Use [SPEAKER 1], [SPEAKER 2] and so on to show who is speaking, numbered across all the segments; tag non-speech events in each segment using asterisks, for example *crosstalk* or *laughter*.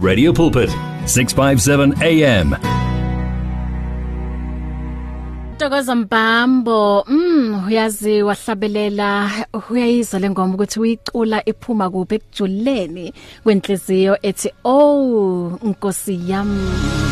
[SPEAKER 1] Radio Pulpit 657 AM
[SPEAKER 2] Ntokoza Mbambo mm uyazi wahlabelela uyayizwa lengoma ukuthi uyicula iphuma kuphi ekujuleni kwenhliziyo ethi oh Nkosi yami.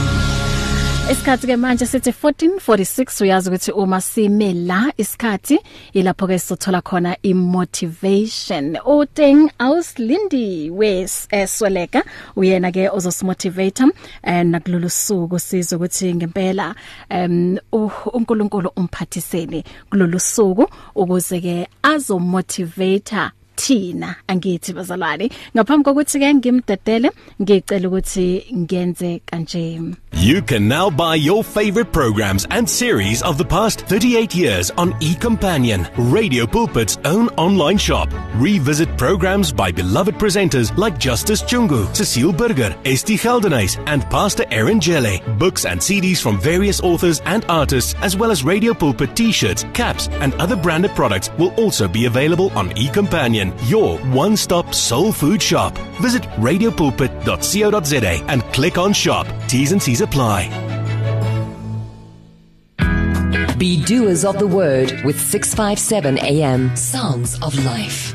[SPEAKER 2] Isikhathi ke manje sithi 1446 uyazi ukuthi uma sime la isikhathi ilapho ke sithola khona imotivation. Uteng Auslindi wes esweleka uyena ke ozosimotivator and nakulolu suku sizwe ukuthi ngempela um uNkulunkulu umphathiseni kulolu suku ukuze ke azomotivator thina angithi bazalwane ngaphambi kokuthi ke ngimdedele ngicela ukuthi ngenze kanje
[SPEAKER 3] You can now buy your favorite programs and series of the past 38 years on eCompanion, Radio Pulpit's own online shop. Revisit programs by beloved presenters like Justice Chungu, Cecile Burger, Esti Geldenhuys, and Pastor Aaron Jelle. Books and CDs from various authors and artists, as well as Radio Pulpit t-shirts, caps, and other branded products will also be available on eCompanion, your one-stop soul food shop. Visit radiopulpit.co.za and click on shop. T's and C's apply.
[SPEAKER 4] Be doers of the word with 657 AM. Songs of Life.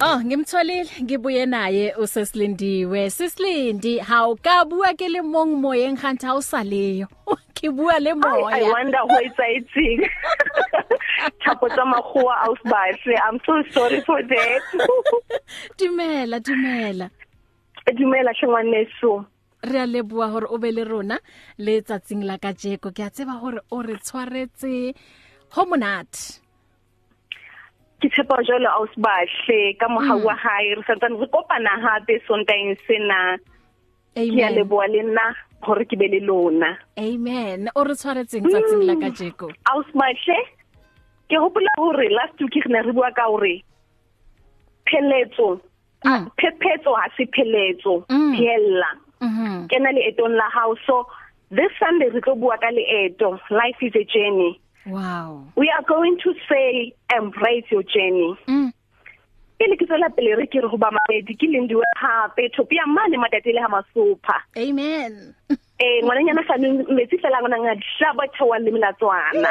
[SPEAKER 2] Oh ngimtholile ngibuye naye usesilindiwe sisilindi hawukabua ke le mong moyeng gantha o saleyo *laughs* kibua le
[SPEAKER 5] I, I
[SPEAKER 2] moya
[SPEAKER 5] wonder who is eating. *laughs* Chapo tsa makgowa ausbahle. I'm so sorry for that. *laughs*
[SPEAKER 2] dumela dumela
[SPEAKER 5] Dumela shengwaneso.
[SPEAKER 2] re a leboa hore o be le rona le tsatsing la kajeko ke a tseba hore o re tshwaretse ho monate
[SPEAKER 5] Ke tshepa jalo ausbahle ka moha wa hae re santsane re kopana hape sonteng sena. Ke a
[SPEAKER 2] amen
[SPEAKER 5] leboa le nna hore ke be le lona.
[SPEAKER 2] amen o re tshwaretseng tsatsing la kajeko
[SPEAKER 5] Ausbahle ke hopola hore last week re ne re bua ka hore pheletso
[SPEAKER 2] Mm.
[SPEAKER 5] phephetso ha se pheletso
[SPEAKER 2] Mm.
[SPEAKER 5] hella
[SPEAKER 2] mhm
[SPEAKER 5] kena leetong la hao. So this sunday re tlo bua ka leeto life is a journey.
[SPEAKER 2] Wow.
[SPEAKER 5] We are going to say embrace your journey.
[SPEAKER 2] Mm.
[SPEAKER 5] Pele ke tsela pele re ke re go ba mamedi ke lendiwe hape thopi ya mane matatele ha masopha.
[SPEAKER 2] Amen. *laughs*
[SPEAKER 5] eh ngwananyana sa metsi fela ngwana nga hlaba thewa le melatswana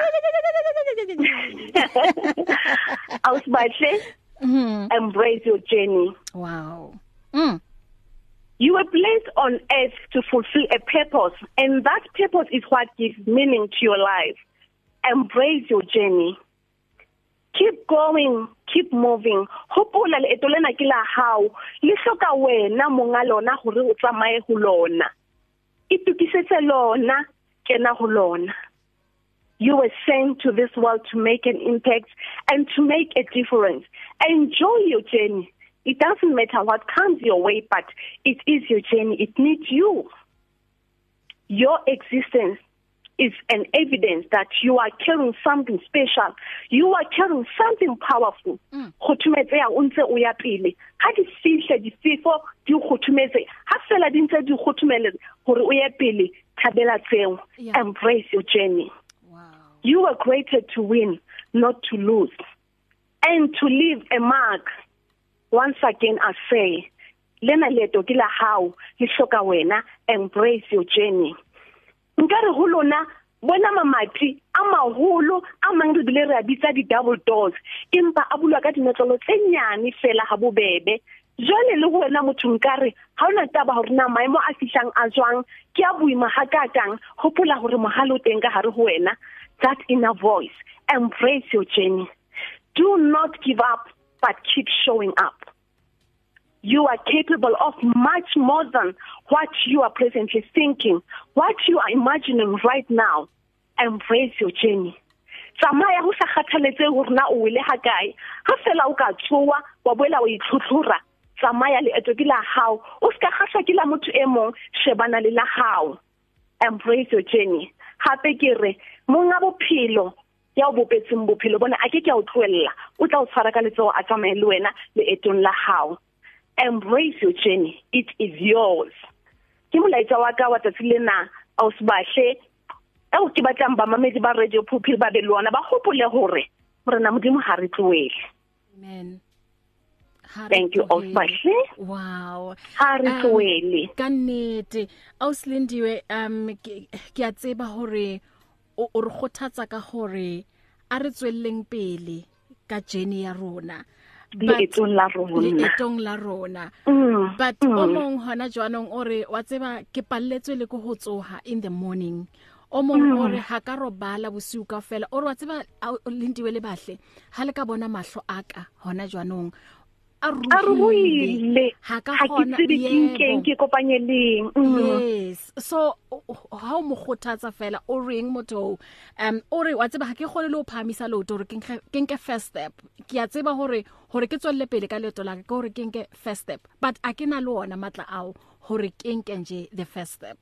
[SPEAKER 5] *laughs* ausbahle
[SPEAKER 2] mhm
[SPEAKER 5] embrace your journey
[SPEAKER 2] wow mm
[SPEAKER 5] You were placed on earth to fulfill a purpose, and that purpose is what gives meaning to your life. Embrace your journey. Keep going, keep moving. Hopola leeto lena ke la hao. Le hloka wena monga lona hore o tsamaye ho lona. Itukisetse lona, kena ho lona. You were sent to this world to make an impact and to make a difference. Enjoy your journey. It doesn't matter what comes your way, but it is your journey. It needs you. Your existence is an evidence that you are carrying something special. You are carrying something powerful. Go thumetseya o ntse o ya pele. Ha di fihle di go thumetse. Ha fela di ntse di go thumele hore o ye pele, thabela.
[SPEAKER 2] Yeah.
[SPEAKER 5] Embrace your journey.
[SPEAKER 2] wow
[SPEAKER 5] You were created to win, not to lose. And to leave a mark. Once again I say, lena leto ke la hao, le hloka wena, embrace your journey. Nkare ho lona bona mamati a maholo a mang re bile re a bitsa di double doors empa a bulwa ka dinotlolo tse nyane fela ha bobebe. Jwale le wena motho nkare ha ona taba hore na maemo a fihlang a jwang? Ke a boima ha ka kang? Hopola hore mohalo teng ka hare ho wena. That inner voice embrace your journey. Do not give up but keep showing up. You are capable of much more than what you are presently thinking, what you are imagining right now. Embrace your journey. tsamaya go sa kgathaletse gore na o wele ha kae. Ha fela o ka tsoa wa boela o itlhotlhora tsamaya leeto ke la hao. O ska kgahlwa ke la motho e mong shebana le la hao. Embrace your journey. Hape ke re monga bophelo ya o bopetseng bophelo bona a ke ke a o tloella o tla o tshwara ka letsego a tsamaye le wena leetong la hao. Embrace your journey. It is yours. Ke molaetsa wa ka wa tsatsi lena ausbahle eo ke batlang ba mamedi ba radio pulpit ba be le ona ba gopole gore morena modimo ha re tloele
[SPEAKER 2] amen. Ha re
[SPEAKER 5] thank you
[SPEAKER 2] tlohele.
[SPEAKER 5] Ausbahle
[SPEAKER 2] wow.
[SPEAKER 5] Ha re
[SPEAKER 2] Um,
[SPEAKER 5] tlohele.
[SPEAKER 2] ka nnete auslindiwe um ke ke a tseba hore o o re kgothatsa ka hore a re tswelleng pele ka journey ya rona. But-
[SPEAKER 5] leetong la rona.
[SPEAKER 2] Leetong la rona.
[SPEAKER 5] Mm,
[SPEAKER 2] but
[SPEAKER 5] mm.
[SPEAKER 2] o mong hona jwanong o re wa tseba ke palletswe le go ho tsoha in the morning. O mong o re ha ka robala bosiu ka fela o re wa tseba a- o lindiwe le bahle ha le ka bona mahlo aka hona jwanong. A
[SPEAKER 5] a re buile
[SPEAKER 2] ha ka
[SPEAKER 5] ha ke
[SPEAKER 2] kgona
[SPEAKER 5] tsebe ke nkeng ke kopanye leng Mm.
[SPEAKER 2] yes. So o- o- ha o mo kgothatsa fela o reng motho um o re wa tseba ha ke kgone le ho phamisa leoto hore ke nke- ke nke first step. Ke a tseba hore hore ke tswelle pele ka leeto la ka ke hore ke nke first step. But a ke na le ona matla ao hore ke nke nje the first step.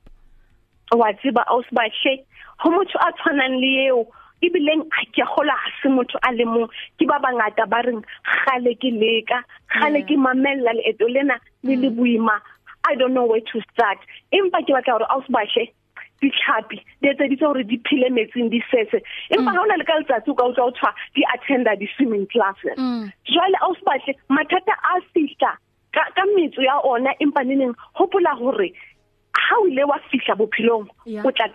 [SPEAKER 5] Wa tseba ausbahle ho motho a tshwanang le eo ebileng a ke gola ha se motho a le mong. Ke ba bangata ba reng gale ke leka gale
[SPEAKER 2] Yeah.
[SPEAKER 5] ke mamella leeto lena le le boima. I don't know where to start. Empa ke batla hore ausbahle ditlhapi di etseditse hore di phile metsing di sese. Empa ha ona le ka letsatsi o ka utlwa o tshwa di attenda di swimming classes.
[SPEAKER 2] Mm.
[SPEAKER 5] jwale ausbahle mathata a fihla ka ka metso ya ona empa neneng hopola hore ha o ile wa fihla bophelong
[SPEAKER 2] Yeah.
[SPEAKER 5] o tla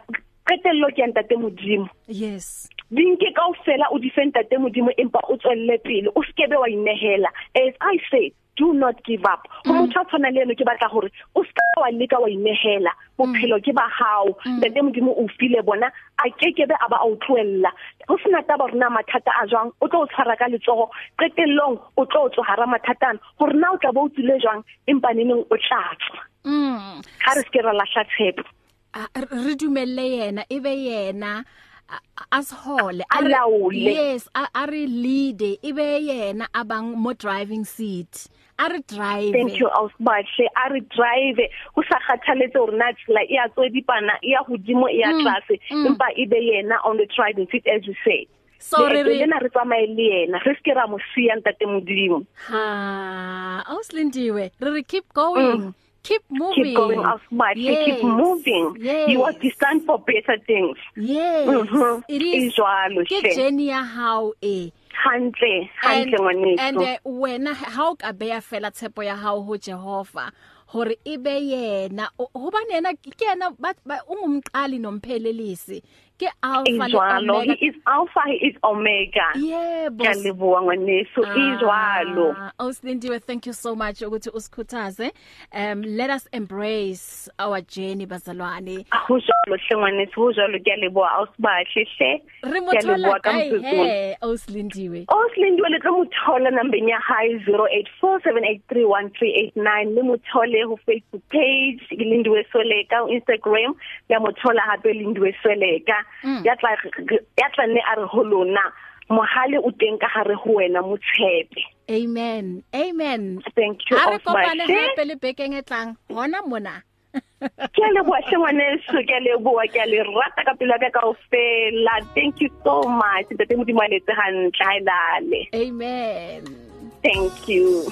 [SPEAKER 5] qetello ke ya ntate modimo.
[SPEAKER 2] Yes.
[SPEAKER 5] Dinke kaofela o di fe ntate modimo empa o tswelle pele o skebe wa inehela. As i say do not give up. Ho motho a tshwana le eno ke batla hore o ska wa leka wa inehela. Bophelo ke ba hao. Ntate modimo o file bona a kekebe a ba a o tlohella. Ho sena taba rona mathata a jwang? O tlo o tshwara ka letsogo qetellong o tlo o tsohara mathatana. Hore na o tla bo o tsile jwang? Empa neneng o tla tswa.
[SPEAKER 2] Mm.
[SPEAKER 5] Ha re ske ra lahla tshepo.
[SPEAKER 2] A- re dumelle yena ebe yena. A- a sihole
[SPEAKER 5] A
[SPEAKER 2] re-
[SPEAKER 5] laole.
[SPEAKER 2] yes a a re lead ebe yena abang mo driving seat. A re drive
[SPEAKER 5] thank you ausbahle a re drive ho sa kgathaletse hore na tsela e a tswedipana e ya hodimo e ya
[SPEAKER 2] Mm,
[SPEAKER 5] tlase
[SPEAKER 2] mm.
[SPEAKER 5] empa e be yena on the driving seat as you say
[SPEAKER 2] So re
[SPEAKER 5] Leeto
[SPEAKER 2] re-
[SPEAKER 5] lena re tsamaye le yena. Re ske ra mo siya ntate modimo.
[SPEAKER 2] Ha auslindiwe re re keep going. Keep moving.
[SPEAKER 5] keep going ausbahle keep moving.
[SPEAKER 2] Yes.
[SPEAKER 5] you are destined for better things.
[SPEAKER 2] Yes.
[SPEAKER 5] Mhm.
[SPEAKER 2] it
[SPEAKER 5] E
[SPEAKER 2] is
[SPEAKER 5] jwalo,
[SPEAKER 2] ke
[SPEAKER 5] hle.
[SPEAKER 2] journey ya hao e.
[SPEAKER 5] Hantle
[SPEAKER 2] and
[SPEAKER 5] hantle
[SPEAKER 2] and
[SPEAKER 5] ngwaneso.
[SPEAKER 2] uh, wena ha o ka beya fela tshepo ya hao ho Jehova hore ebe yena. O- hobane yena ke yena ba ba- ungumqali nomphelelisi ke
[SPEAKER 5] e
[SPEAKER 2] alpha le
[SPEAKER 5] jwalo
[SPEAKER 2] omega.
[SPEAKER 5] he is alpha he is omega.
[SPEAKER 2] Yebo.
[SPEAKER 5] Ke a leboha ngwaneso e jwalo
[SPEAKER 2] Ah, Auslindiwe thank you so much ukuthi usikhuthaze. Um let us embrace our journey bazalwane.
[SPEAKER 5] Ho jwalo hle ngwaneso ho jwalo ke a leboha ausbahle hle
[SPEAKER 2] re
[SPEAKER 5] Ke a
[SPEAKER 2] mothola
[SPEAKER 5] leboha ka
[SPEAKER 2] kae
[SPEAKER 5] motsotsong.
[SPEAKER 2] he Auslindiwe
[SPEAKER 5] Oslindiwe le tlo mothola nambeng ya hae 0847831389 le mothole ho Facebook page ke Lindiwe Soleka ho Instagram. Ya mothola hape Lindiwe Soleka.
[SPEAKER 2] Mm.
[SPEAKER 5] Ya tla ya tla ne a re ho lona mohale o teng ka hare ho wena motshepe.
[SPEAKER 2] Amen. Amen.
[SPEAKER 5] Thank you
[SPEAKER 2] a re kopane
[SPEAKER 5] Osbahle.
[SPEAKER 2] hape le bekeng e tlang hona mona. *laughs*
[SPEAKER 5] Ke a leboha hle ngwaneso ke a leboha ke a le rata ka pelo ya ka kaofela. Thank you so much ntate modimo a letse hantle ha e lale
[SPEAKER 2] amen.
[SPEAKER 5] Thank you.